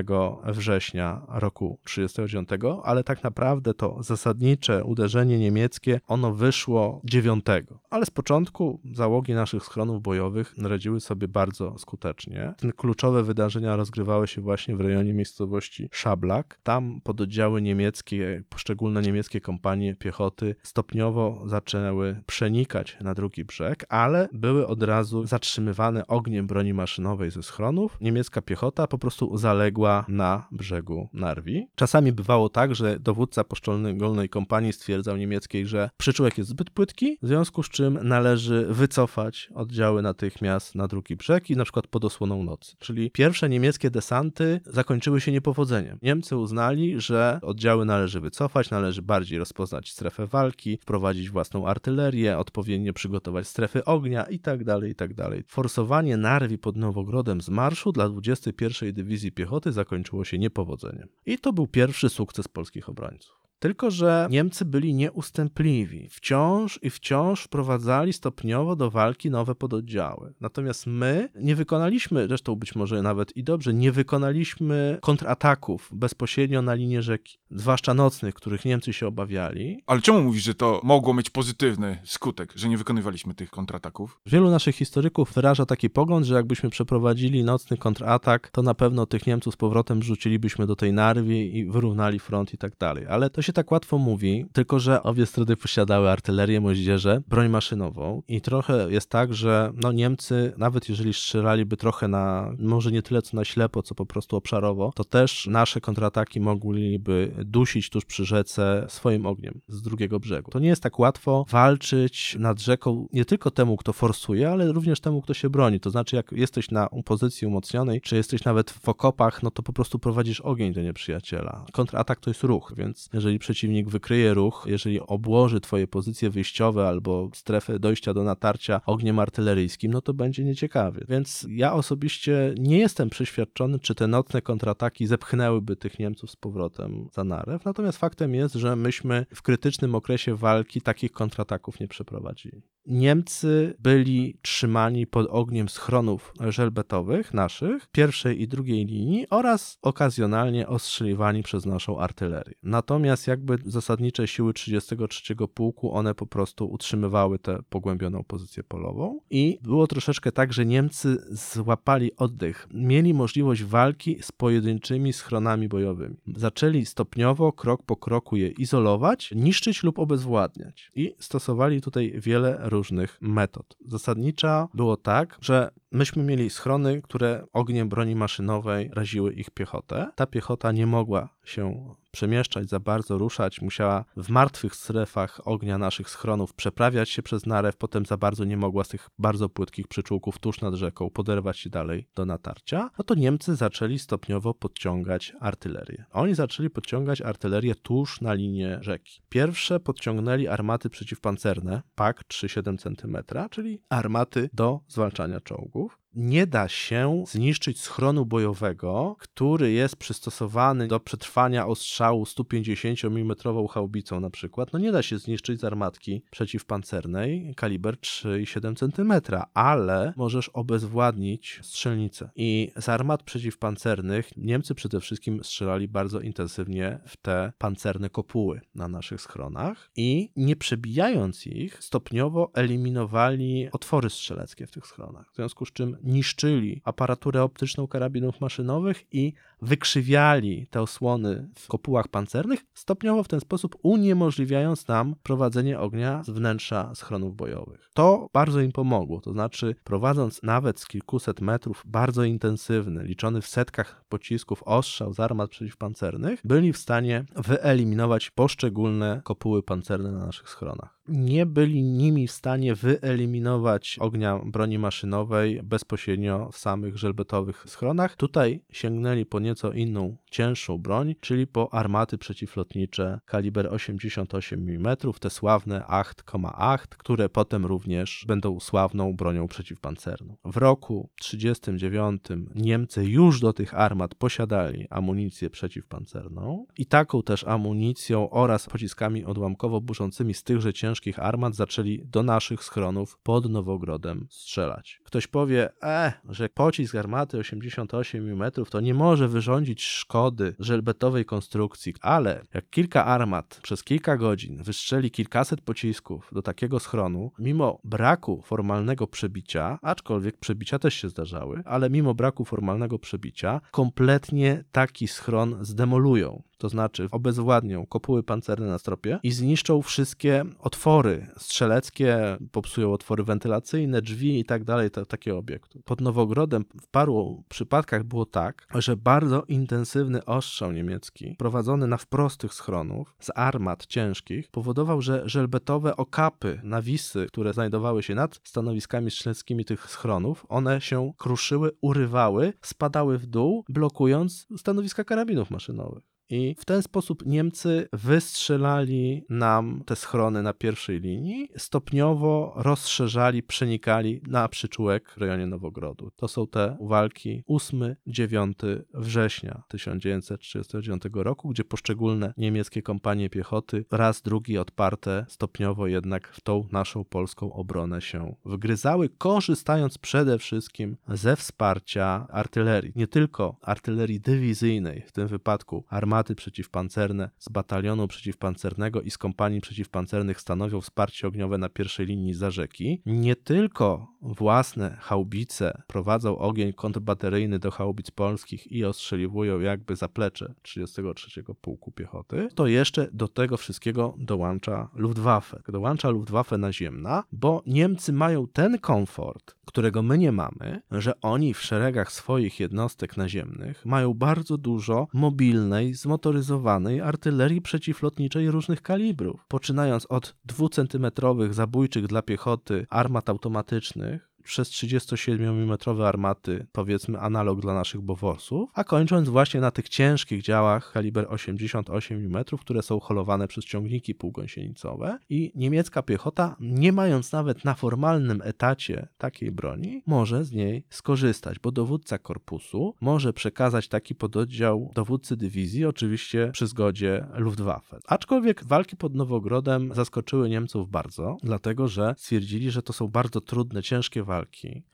września roku 1939, ale tak naprawdę to zasadnicze uderzenie niemieckie, ono wyszło 9. Ale z początku załogi naszych schronów bojowych radziły sobie bardzo skutecznie. Te kluczowe wydarzenia rozgrywały się właśnie w rejonie miejscowości Szablak. Tam pododdziały niemieckie, poszczególne niemieckie kompanie piechoty stopniowo zaczęły przenikać na drugi brzeg, ale były od razu zatrzymywane ogniem broni maszynowej ze schronów. Niemiecka piechota po prostu zaległa na brzegu Narwi. Czasami bywało tak, że dowódca poszczególnej kompanii stwierdzał niemieckiej, że przyczółek jest zbyt płytki, w związku z czym należy wycofać oddziały natychmiast na drugi brzeg i na przykład pod osłoną nocy. Czyli pierwsze niemieckie desanty zakończyły się niepowodzeniem. Niemcy uznali, że oddziały należy wycofać, należy bardziej rozpoznać strefę walki, wprowadzić własną artylerię, odpowiednio przygotować strefy ognia itd., tak itd. Tak Forsowanie Narwi pod Nowogrodem z marszu dla 21. Dywizji Piechoty zakończyło się niepowodzeniem. I to był pierwszy sukces polskich obrońców. Tylko, że Niemcy byli nieustępliwi. Wciąż i wciąż wprowadzali stopniowo do walki nowe pododdziały. Natomiast my nie wykonaliśmy, zresztą być może nawet i dobrze, nie wykonaliśmy kontrataków bezpośrednio na linię rzeki, zwłaszcza nocnych, których Niemcy się obawiali. Ale czemu mówisz, że to mogło mieć pozytywny skutek, że nie wykonywaliśmy tych kontrataków? Wielu naszych historyków wyraża taki pogląd, że jakbyśmy przeprowadzili nocny kontratak, to na pewno tych Niemców z powrotem rzucilibyśmy do tej narwi i wyrównali front i tak dalej. Ale to się się tak łatwo mówi, tylko że obie strony posiadały artylerię, moździerze, broń maszynową i trochę jest tak, że no Niemcy, nawet jeżeli strzelaliby trochę na, może nie tyle co na ślepo, co po prostu obszarowo, to też nasze kontrataki mogliby dusić tuż przy rzece swoim ogniem z drugiego brzegu. To nie jest tak łatwo walczyć nad rzeką nie tylko temu, kto forsuje, ale również temu, kto się broni. To znaczy, jak jesteś na pozycji umocnionej, czy jesteś nawet w okopach, no to po prostu prowadzisz ogień do nieprzyjaciela. Kontratak to jest ruch, więc jeżeli przeciwnik wykryje ruch, jeżeli obłoży twoje pozycje wyjściowe albo strefę dojścia do natarcia ogniem artyleryjskim, no to będzie nieciekawie. Więc ja osobiście nie jestem przeświadczony, czy te nocne kontrataki zepchnęłyby tych Niemców z powrotem za Narew, natomiast faktem jest, że myśmy w krytycznym okresie walki takich kontrataków nie przeprowadzili. Niemcy byli trzymani pod ogniem schronów żelbetowych naszych, pierwszej i drugiej linii oraz okazjonalnie ostrzeliwani przez naszą artylerię. Natomiast jakby zasadnicze siły 33 Pułku, one po prostu utrzymywały tę pogłębioną pozycję polową i było troszeczkę tak, że Niemcy złapali oddech, mieli możliwość walki z pojedynczymi schronami bojowymi. Zaczęli stopniowo, krok po kroku je izolować, niszczyć lub obezwładniać i stosowali tutaj wiele różnych metod. Zasadnicza było tak, że myśmy mieli schrony, które ogniem broni maszynowej raziły ich piechotę. Ta piechota nie mogła się przemieszczać, za bardzo ruszać, musiała w martwych strefach ognia naszych schronów przeprawiać się przez narew, potem za bardzo nie mogła z tych bardzo płytkich przyczółków tuż nad rzeką poderwać się dalej do natarcia, no to Niemcy zaczęli stopniowo podciągać artylerię. Oni zaczęli podciągać artylerię tuż na linię rzeki. Pierwsze podciągnęli armaty przeciwpancerne, PAK 3,7 cm, czyli armaty do zwalczania czołgów nie da się zniszczyć schronu bojowego, który jest przystosowany do przetrwania ostrzału 150 mm haubicą na przykład. No nie da się zniszczyć z armatki przeciwpancernej kaliber 3,7 cm, ale możesz obezwładnić strzelnicę. I z armat przeciwpancernych Niemcy przede wszystkim strzelali bardzo intensywnie w te pancerne kopuły na naszych schronach i nie przebijając ich, stopniowo eliminowali otwory strzeleckie w tych schronach. W związku z czym niszczyli aparaturę optyczną karabinów maszynowych i wykrzywiali te osłony w kopułach pancernych, stopniowo w ten sposób uniemożliwiając nam prowadzenie ognia z wnętrza schronów bojowych. To bardzo im pomogło, to znaczy prowadząc nawet z kilkuset metrów bardzo intensywny, liczony w setkach pocisków ostrzał z armat przeciwpancernych, byli w stanie wyeliminować poszczególne kopuły pancerne na naszych schronach. Nie byli nimi w stanie wyeliminować ognia broni maszynowej bez bezpośrednio w samych żelbetowych schronach. Tutaj sięgnęli po nieco inną, cięższą broń, czyli po armaty przeciwlotnicze kaliber 88 mm, te sławne 8,8, które potem również będą sławną bronią przeciwpancerną. W roku 1939 Niemcy już do tych armat posiadali amunicję przeciwpancerną i taką też amunicją oraz pociskami odłamkowo-burzącymi z tychże ciężkich armat zaczęli do naszych schronów pod Nowogrodem strzelać. Ktoś powie, e, że pocisk armaty 88 mm to nie może wyrządzić szkody żelbetowej konstrukcji, ale jak kilka armat przez kilka godzin wystrzeli kilkaset pocisków do takiego schronu, mimo braku formalnego przebicia, aczkolwiek przebicia też się zdarzały, ale mimo braku formalnego przebicia, kompletnie taki schron zdemolują to znaczy obezwładnią kopuły pancerne na stropie i zniszczą wszystkie otwory strzeleckie, popsują otwory wentylacyjne, drzwi i tak dalej, takie obiekty. Pod Nowogrodem w paru przypadkach było tak, że bardzo intensywny ostrzał niemiecki prowadzony na wprost tych schronów z armat ciężkich powodował, że żelbetowe okapy, nawisy, które znajdowały się nad stanowiskami strzeleckimi tych schronów, one się kruszyły, urywały, spadały w dół, blokując stanowiska karabinów maszynowych. I w ten sposób Niemcy wystrzelali nam te schrony na pierwszej linii, stopniowo rozszerzali, przenikali na przyczółek w rejonie Nowogrodu. To są te walki 8-9 września 1939 roku, gdzie poszczególne niemieckie kompanie piechoty raz, drugi odparte stopniowo jednak w tą naszą polską obronę się wgryzały, korzystając przede wszystkim ze wsparcia artylerii. Nie tylko artylerii dywizyjnej, w tym wypadku armaty przeciwpancerne z batalionu przeciwpancernego i z kompanii przeciwpancernych stanowią wsparcie ogniowe na pierwszej linii za rzeki, nie tylko własne haubice prowadzą ogień kontrbateryjny do haubic polskich i ostrzeliwują jakby zaplecze 33 Pułku Piechoty, to jeszcze do tego wszystkiego dołącza Luftwaffe. Dołącza Luftwaffe naziemna, bo Niemcy mają ten komfort, którego my nie mamy, że oni w szeregach swoich jednostek naziemnych mają bardzo dużo mobilnej, zmotoryzowanej artylerii przeciwlotniczej różnych kalibrów, poczynając od dwucentymetrowych zabójczych dla piechoty armat automatycznych, przez 37 mm armaty, powiedzmy analog dla naszych Boworsów, a kończąc właśnie na tych ciężkich działach kaliber 88 mm, które są holowane przez ciągniki półgąsienicowe i niemiecka piechota, nie mając nawet na formalnym etacie takiej broni, może z niej skorzystać, bo dowódca korpusu może przekazać taki pododdział dowódcy dywizji, oczywiście przy zgodzie Luftwaffe. Aczkolwiek walki pod Nowogrodem zaskoczyły Niemców bardzo, dlatego że stwierdzili, że to są bardzo trudne, ciężkie walki.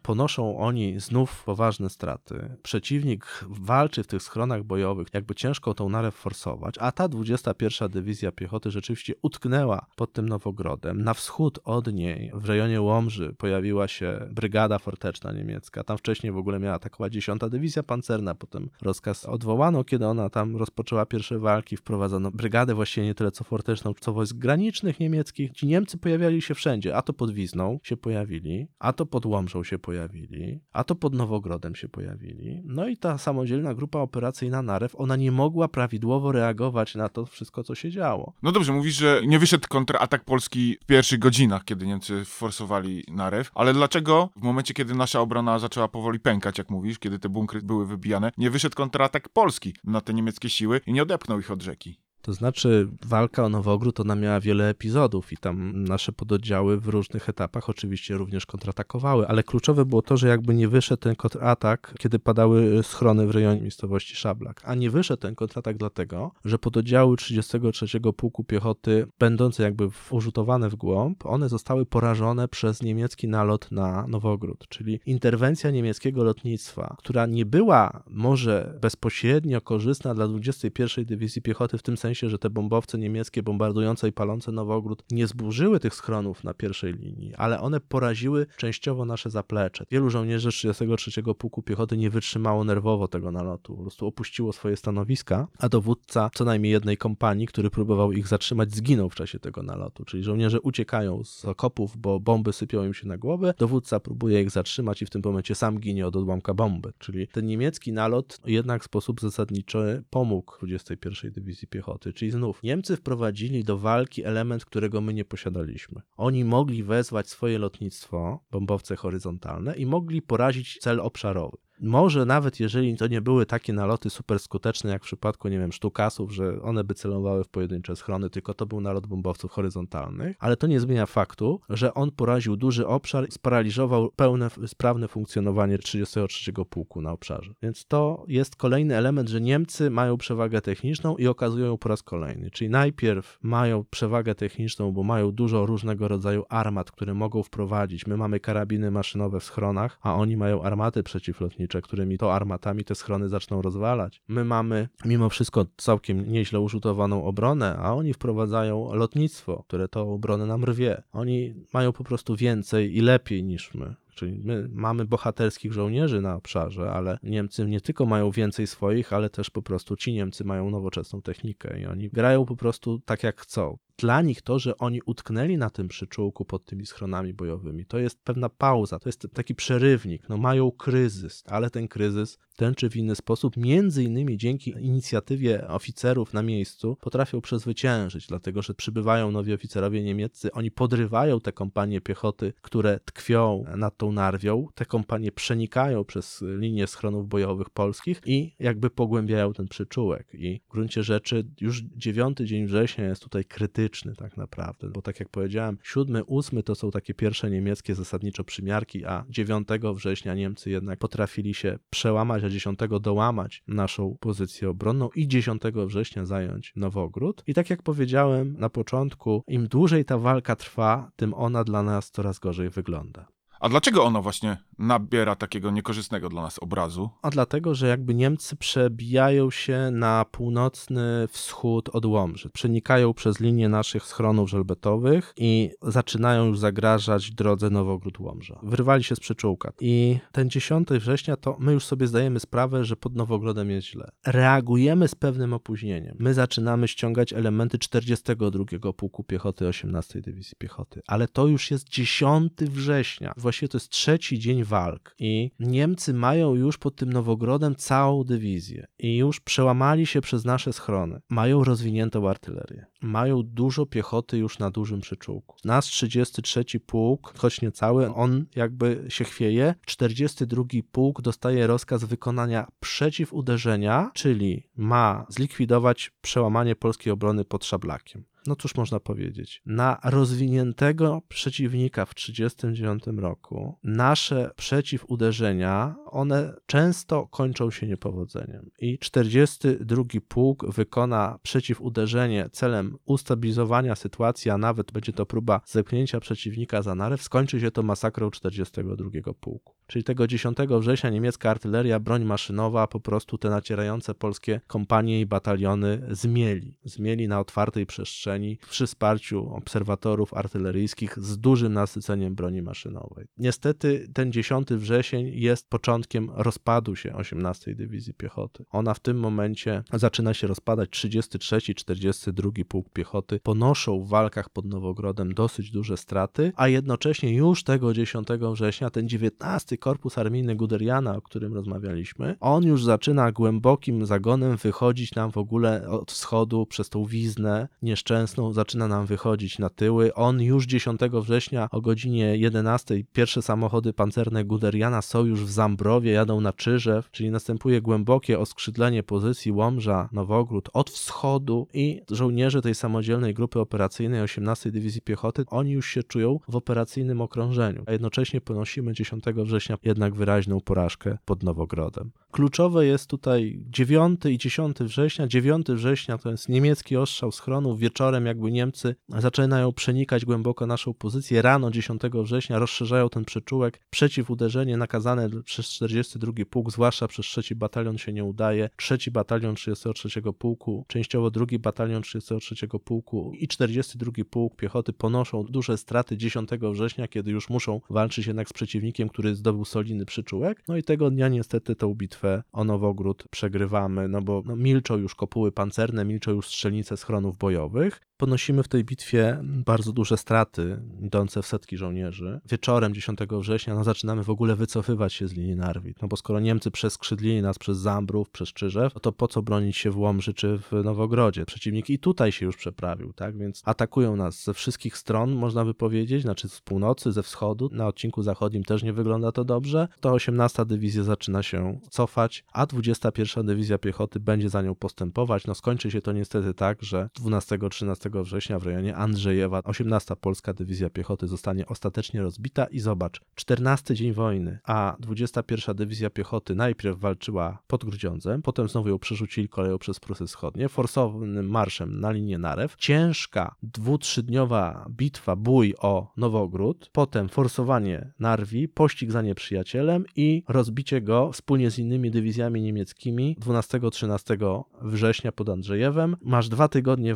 Ponoszą oni znów poważne straty. Przeciwnik walczy w tych schronach bojowych, jakby ciężko tą narew forsować, a ta 21. Dywizja Piechoty rzeczywiście utknęła pod tym Nowogrodem. Na wschód od niej, w rejonie Łomży, pojawiła się brygada forteczna niemiecka. Tam wcześniej w ogóle miała atakować 10. Dywizja Pancerna, potem rozkaz odwołano, kiedy ona tam rozpoczęła pierwsze walki, wprowadzono brygadę właściwie nie tyle co forteczną, co wojsk granicznych niemieckich. Ci Niemcy pojawiali się wszędzie, a to pod Wizną się pojawili, a to pod Łomżą się pojawili, a to pod Nowogrodem się pojawili. No i ta samodzielna grupa operacyjna Narew, ona nie mogła prawidłowo reagować na to wszystko, co się działo. No dobrze, mówisz, że nie wyszedł kontratak Polski w pierwszych godzinach, kiedy Niemcy forsowali Narew, ale dlaczego w momencie, kiedy nasza obrona zaczęła powoli pękać, jak mówisz, kiedy te bunkry były wybijane, nie wyszedł kontratak Polski na te niemieckie siły i nie odepchnął ich od rzeki? To znaczy, walka o Nowogród ona miała wiele epizodów i tam nasze pododdziały w różnych etapach oczywiście również kontratakowały, ale kluczowe było to, że jakby nie wyszedł ten kontratak, kiedy padały schrony w rejonie miejscowości Szablak. A nie wyszedł ten kontratak dlatego, że pododdziały 33 Pułku Piechoty, będące jakby urzutowane w głąb, one zostały porażone przez niemiecki nalot na Nowogród, czyli interwencja niemieckiego lotnictwa, która nie była może bezpośrednio korzystna dla 21 Dywizji Piechoty w tym sensie, sensie, że te bombowce niemieckie bombardujące i palące Nowogród nie zburzyły tych schronów na pierwszej linii, ale one poraziły częściowo nasze zaplecze. Wielu żołnierzy 33 Pułku Piechoty nie wytrzymało nerwowo tego nalotu, po prostu opuściło swoje stanowiska, a dowódca co najmniej jednej kompanii, który próbował ich zatrzymać, zginął w czasie tego nalotu. Czyli żołnierze uciekają z okopów, bo bomby sypią im się na głowę, dowódca próbuje ich zatrzymać i w tym momencie sam ginie od odłamka bomby. Czyli ten niemiecki nalot jednak w sposób zasadniczy pomógł 21 Dywizji Piechoty czyli znów Niemcy wprowadzili do walki element, którego my nie posiadaliśmy. Oni mogli wezwać swoje lotnictwo, bombowce horyzontalne i mogli porazić cel obszarowy. Może nawet jeżeli to nie były takie naloty super skuteczne, jak w przypadku, nie wiem, sztukasów, że one by celowały w pojedyncze schrony, tylko to był nalot bombowców horyzontalnych, ale to nie zmienia faktu, że on poraził duży obszar i sparaliżował pełne, sprawne funkcjonowanie 33 Pułku na obszarze. Więc to jest kolejny element, że Niemcy mają przewagę techniczną i okazują ją po raz kolejny. Czyli najpierw mają przewagę techniczną, bo mają dużo różnego rodzaju armat, które mogą wprowadzić. My mamy karabiny maszynowe w schronach, a oni mają armaty przeciwlotnicze lotnicze, którymi to armatami te schrony zaczną rozwalać. My mamy mimo wszystko całkiem nieźle użytowaną obronę, a oni wprowadzają lotnictwo, które to obronę nam rwie. Oni mają po prostu więcej i lepiej niż my. Czyli my mamy bohaterskich żołnierzy na obszarze, ale Niemcy nie tylko mają więcej swoich, ale też po prostu ci Niemcy mają nowoczesną technikę i oni grają po prostu tak jak chcą dla nich to, że oni utknęli na tym przyczółku pod tymi schronami bojowymi, to jest pewna pauza, to jest taki przerywnik. No mają kryzys, ale ten kryzys ten czy w inny sposób, między innymi dzięki inicjatywie oficerów na miejscu, potrafią przezwyciężyć, dlatego że przybywają nowi oficerowie niemieccy, oni podrywają te kompanie piechoty, które tkwią nad tą narwią, te kompanie przenikają przez linię schronów bojowych polskich i jakby pogłębiają ten przyczółek. I w gruncie rzeczy już 9 dzień września jest tutaj krytyczny tak naprawdę, bo tak jak powiedziałem, 7, 8 to są takie pierwsze niemieckie zasadniczo przymiarki, a 9 września Niemcy jednak potrafili się przełamać 10 dołamać naszą pozycję obronną i 10 września zająć Nowogród. I tak jak powiedziałem na początku, im dłużej ta walka trwa, tym ona dla nas coraz gorzej wygląda. A dlaczego ono właśnie nabiera takiego niekorzystnego dla nas obrazu? A dlatego, że jakby Niemcy przebijają się na północny wschód od Łomży. Przenikają przez linię naszych schronów żelbetowych i zaczynają już zagrażać drodze Nowogród-Łomża. Wyrwali się z przyczółka. I ten 10 września to my już sobie zdajemy sprawę, że pod Nowogrodem jest źle. Reagujemy z pewnym opóźnieniem. My zaczynamy ściągać elementy 42 Pułku Piechoty 18 Dywizji Piechoty. Ale to już jest 10 września właściwie to jest trzeci dzień walk i Niemcy mają już pod tym Nowogrodem całą dywizję i już przełamali się przez nasze schrony. Mają rozwiniętą artylerię. Mają dużo piechoty już na dużym przyczółku. Nasz 33 pułk, choć nie cały, on jakby się chwieje. 42 pułk dostaje rozkaz wykonania przeciwuderzenia, czyli ma zlikwidować przełamanie polskiej obrony pod Szablakiem no cóż można powiedzieć, na rozwiniętego przeciwnika w 1939 roku nasze przeciwuderzenia, one często kończą się niepowodzeniem. I 42 pułk wykona przeciwuderzenie celem ustabilizowania sytuacji, a nawet będzie to próba zepchnięcia przeciwnika za narew, skończy się to masakrą 42 pułku. Czyli tego 10 września niemiecka artyleria, broń maszynowa po prostu te nacierające polskie kompanie i bataliony zmieli. Zmieli na otwartej przestrzeni przy wsparciu obserwatorów artyleryjskich z dużym nasyceniem broni maszynowej. Niestety ten 10 wrzesień jest początkiem rozpadu się 18 Dywizji Piechoty. Ona w tym momencie zaczyna się rozpadać 33 42 Pułk Piechoty ponoszą w walkach pod Nowogrodem dosyć duże straty, a jednocześnie już tego 10 września ten 19 Korpus Armijny Guderiana, o którym rozmawialiśmy, on już zaczyna głębokim zagonem wychodzić nam w ogóle od wschodu przez tą wiznę nieszczęsną, zaczyna nam wychodzić na tyły. On już 10 września o godzinie 11 pierwsze samochody pancerne Guderiana są już w Zambrowie, jadą na Czyżew, czyli następuje głębokie oskrzydlenie pozycji Łomża, Nowogród od wschodu i żołnierze tej samodzielnej grupy operacyjnej 18 Dywizji Piechoty, oni już się czują w operacyjnym okrążeniu, a jednocześnie ponosimy 10 września jednak wyraźną porażkę pod Nowogrodem. Kluczowe jest tutaj 9 i 10 września. 9 września to jest niemiecki ostrzał schronów. Wieczorem jakby Niemcy zaczynają przenikać głęboko naszą pozycję. Rano 10 września rozszerzają ten przyczółek. Przeciwuderzenie nakazane przez 42 pułk, zwłaszcza przez 3 batalion się nie udaje. 3 batalion 33 pułku, częściowo 2 batalion 33 pułku i 42 pułk piechoty ponoszą duże straty 10 września, kiedy już muszą walczyć jednak z przeciwnikiem, który zdobył solidny przyczółek. No i tego dnia niestety tą bitwę o Nowogród przegrywamy, no bo no, milczą już kopuły pancerne, milczą już strzelnice schronów bojowych. Ponosimy w tej bitwie bardzo duże straty, idące w setki żołnierzy. Wieczorem 10 września no, zaczynamy w ogóle wycofywać się z linii Narwit, no bo skoro Niemcy przeskrzydlili nas przez Zambrów, przez Czyżew, no to po co bronić się w Łomży czy w Nowogrodzie? Przeciwnik i tutaj się już przeprawił, tak? Więc atakują nas ze wszystkich stron, można by powiedzieć, znaczy z północy, ze wschodu. Na odcinku zachodnim też nie wygląda to dobrze. To 18 dywizja zaczyna się cofać, a 21 dywizja piechoty będzie za nią postępować. No skończy się to niestety tak, że 12-13 września w rejonie Andrzejewa 18 polska dywizja piechoty zostanie ostatecznie rozbita i zobacz, 14 dzień wojny, a 21 dywizja piechoty najpierw walczyła pod Grudziądzem, potem znowu ją przerzucili koleją przez Prusy Wschodnie, forsownym marszem na linię Narew, ciężka dwu, trzydniowa bitwa, bój o Nowogród, potem forsowanie Narwi, pościg za nieprzyjacielem i rozbicie go wspólnie z innymi dywizjami niemieckimi 12-13 września pod Andrzejewem. Masz dwa tygodnie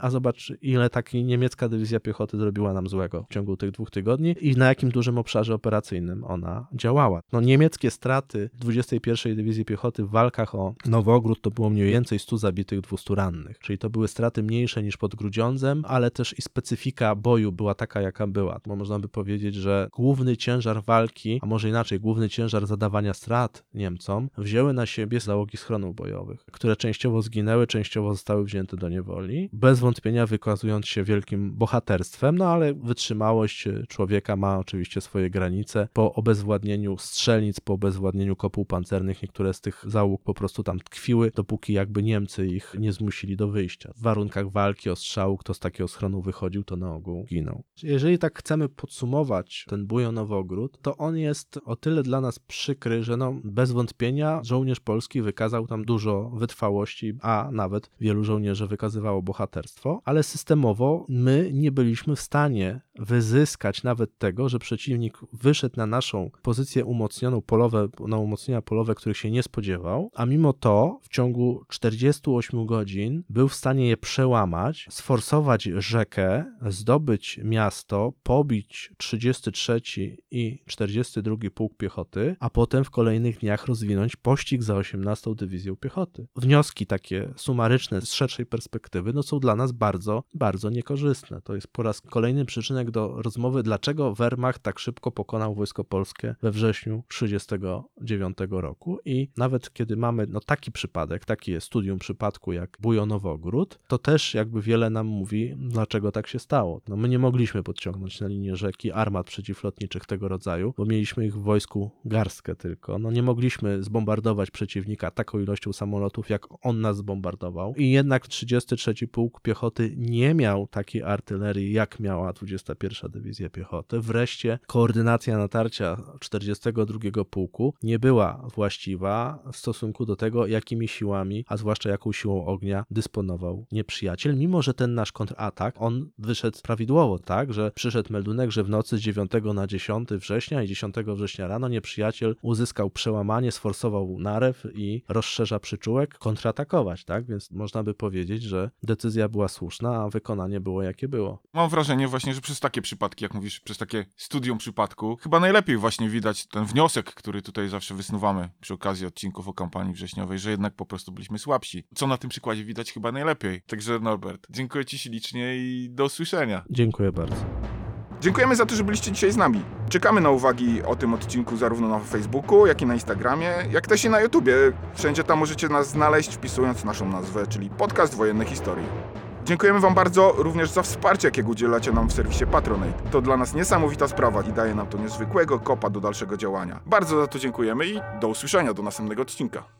a zobacz ile taki niemiecka dywizja piechoty zrobiła nam złego w ciągu tych dwóch tygodni i na jakim dużym obszarze operacyjnym ona działała. No niemieckie straty 21 Dywizji Piechoty w walkach o Nowogród to było mniej więcej 100 zabitych, 200 rannych, czyli to były straty mniejsze niż pod Grudziądzem, ale też i specyfika boju była taka, jaka była. Bo można by powiedzieć, że główny ciężar walki, a może inaczej, główny ciężar zadawania strat Niemcom wzięły na siebie załogi schronów bojowych, które częściowo zginęły, częściowo zostały wzięte do niewoli, bez wątpienia wykazując się wielkim bohaterstwem, no ale wytrzymałość człowieka ma oczywiście swoje granice. Po obezwładnieniu strzelnic, po obezwładnieniu kopuł pancernych, niektóre z tych załóg po prostu tam tkwiły, dopóki jakby Niemcy ich nie zmusili do wyjścia. W warunkach walki, ostrzału, kto z takiego schronu wychodził, to na ogół ginął. Jeżeli tak chcemy podsumować ten bój o Nowogród, to on jest o tyle dla nas przykry, że no bez wątpienia żołnierz polski wykazał tam dużo wytrwałości, a nawet wielu żołnierzy wykazywało bohaterstwo, ale systemowo my nie byliśmy w stanie wyzyskać nawet tego, że przeciwnik wyszedł na naszą pozycję umocnioną polowe, na umocnienia polowe, których się nie spodziewał, a mimo to w ciągu 48 godzin był w stanie je przełamać, sforsować rzekę, zdobyć miasto, pobić 33 i 42 Pułk Piechoty, a potem w kolejnych dniach rozwinąć pościg za 18 Dywizją Piechoty. Wnioski takie sumaryczne z szerszej perspektywy no, są dla nas bardzo, bardzo niekorzystne. To jest po raz kolejny przyczynek do rozmowy, dlaczego Wehrmacht tak szybko pokonał wojsko polskie we wrześniu 1939 roku i nawet kiedy mamy no, taki przypadek, taki jest studium przypadku jak Bujonowogród, to też jakby wiele nam mówi, dlaczego tak się stało. No, my nie mogliśmy podciągnąć na linię rzeki armat przeciwlotniczych tego rodzaju, bo mieliśmy ich w wojsku garstkę tylko. No, nie mogliśmy zbombardować przeciwnika taką ilością samolotów, jak on nas zbombardował i jednak 33 Pułk Piechoty nie miał takiej artylerii, jak miała 21 Dywizja Piechoty. Wreszcie koordynacja natarcia 42 Pułku nie była właściwa w stosunku do tego, jakimi siłami, a zwłaszcza jaką siłą ognia dysponował nieprzyjaciel, mimo że ten nasz kontratak, on wyszedł prawidłowo, tak, że przyszedł meldunek, że w nocy z 9 na 10 września i 10 września rano nieprzyjaciel uzyskał przełamanie, sforsował narew i rozszerza przyczółek, kontratakować, tak, więc można by powiedzieć, że decyzja była słuszna, a wykonanie było jakie było. Mam wrażenie właśnie, że przez takie przypadki, jak mówisz, przez takie studium przypadku, chyba najlepiej właśnie widać ten wniosek, który tutaj zawsze wysnuwamy przy okazji odcinków o kampanii wrześniowej, że jednak po prostu byliśmy słabsi. Co na tym przykładzie widać chyba najlepiej. Także Norbert, dziękuję Ci ślicznie i do usłyszenia. Dziękuję bardzo. Dziękujemy za to, że byliście dzisiaj z nami. Czekamy na uwagi o tym odcinku zarówno na Facebooku, jak i na Instagramie, jak też i na YouTubie. Wszędzie tam możecie nas znaleźć wpisując naszą nazwę, czyli Podcast Wojenne Historii. Dziękujemy Wam bardzo również za wsparcie, jakiego udzielacie nam w serwisie Patronate. To dla nas niesamowita sprawa i daje nam to niezwykłego kopa do dalszego działania. Bardzo za to dziękujemy i do usłyszenia do następnego odcinka.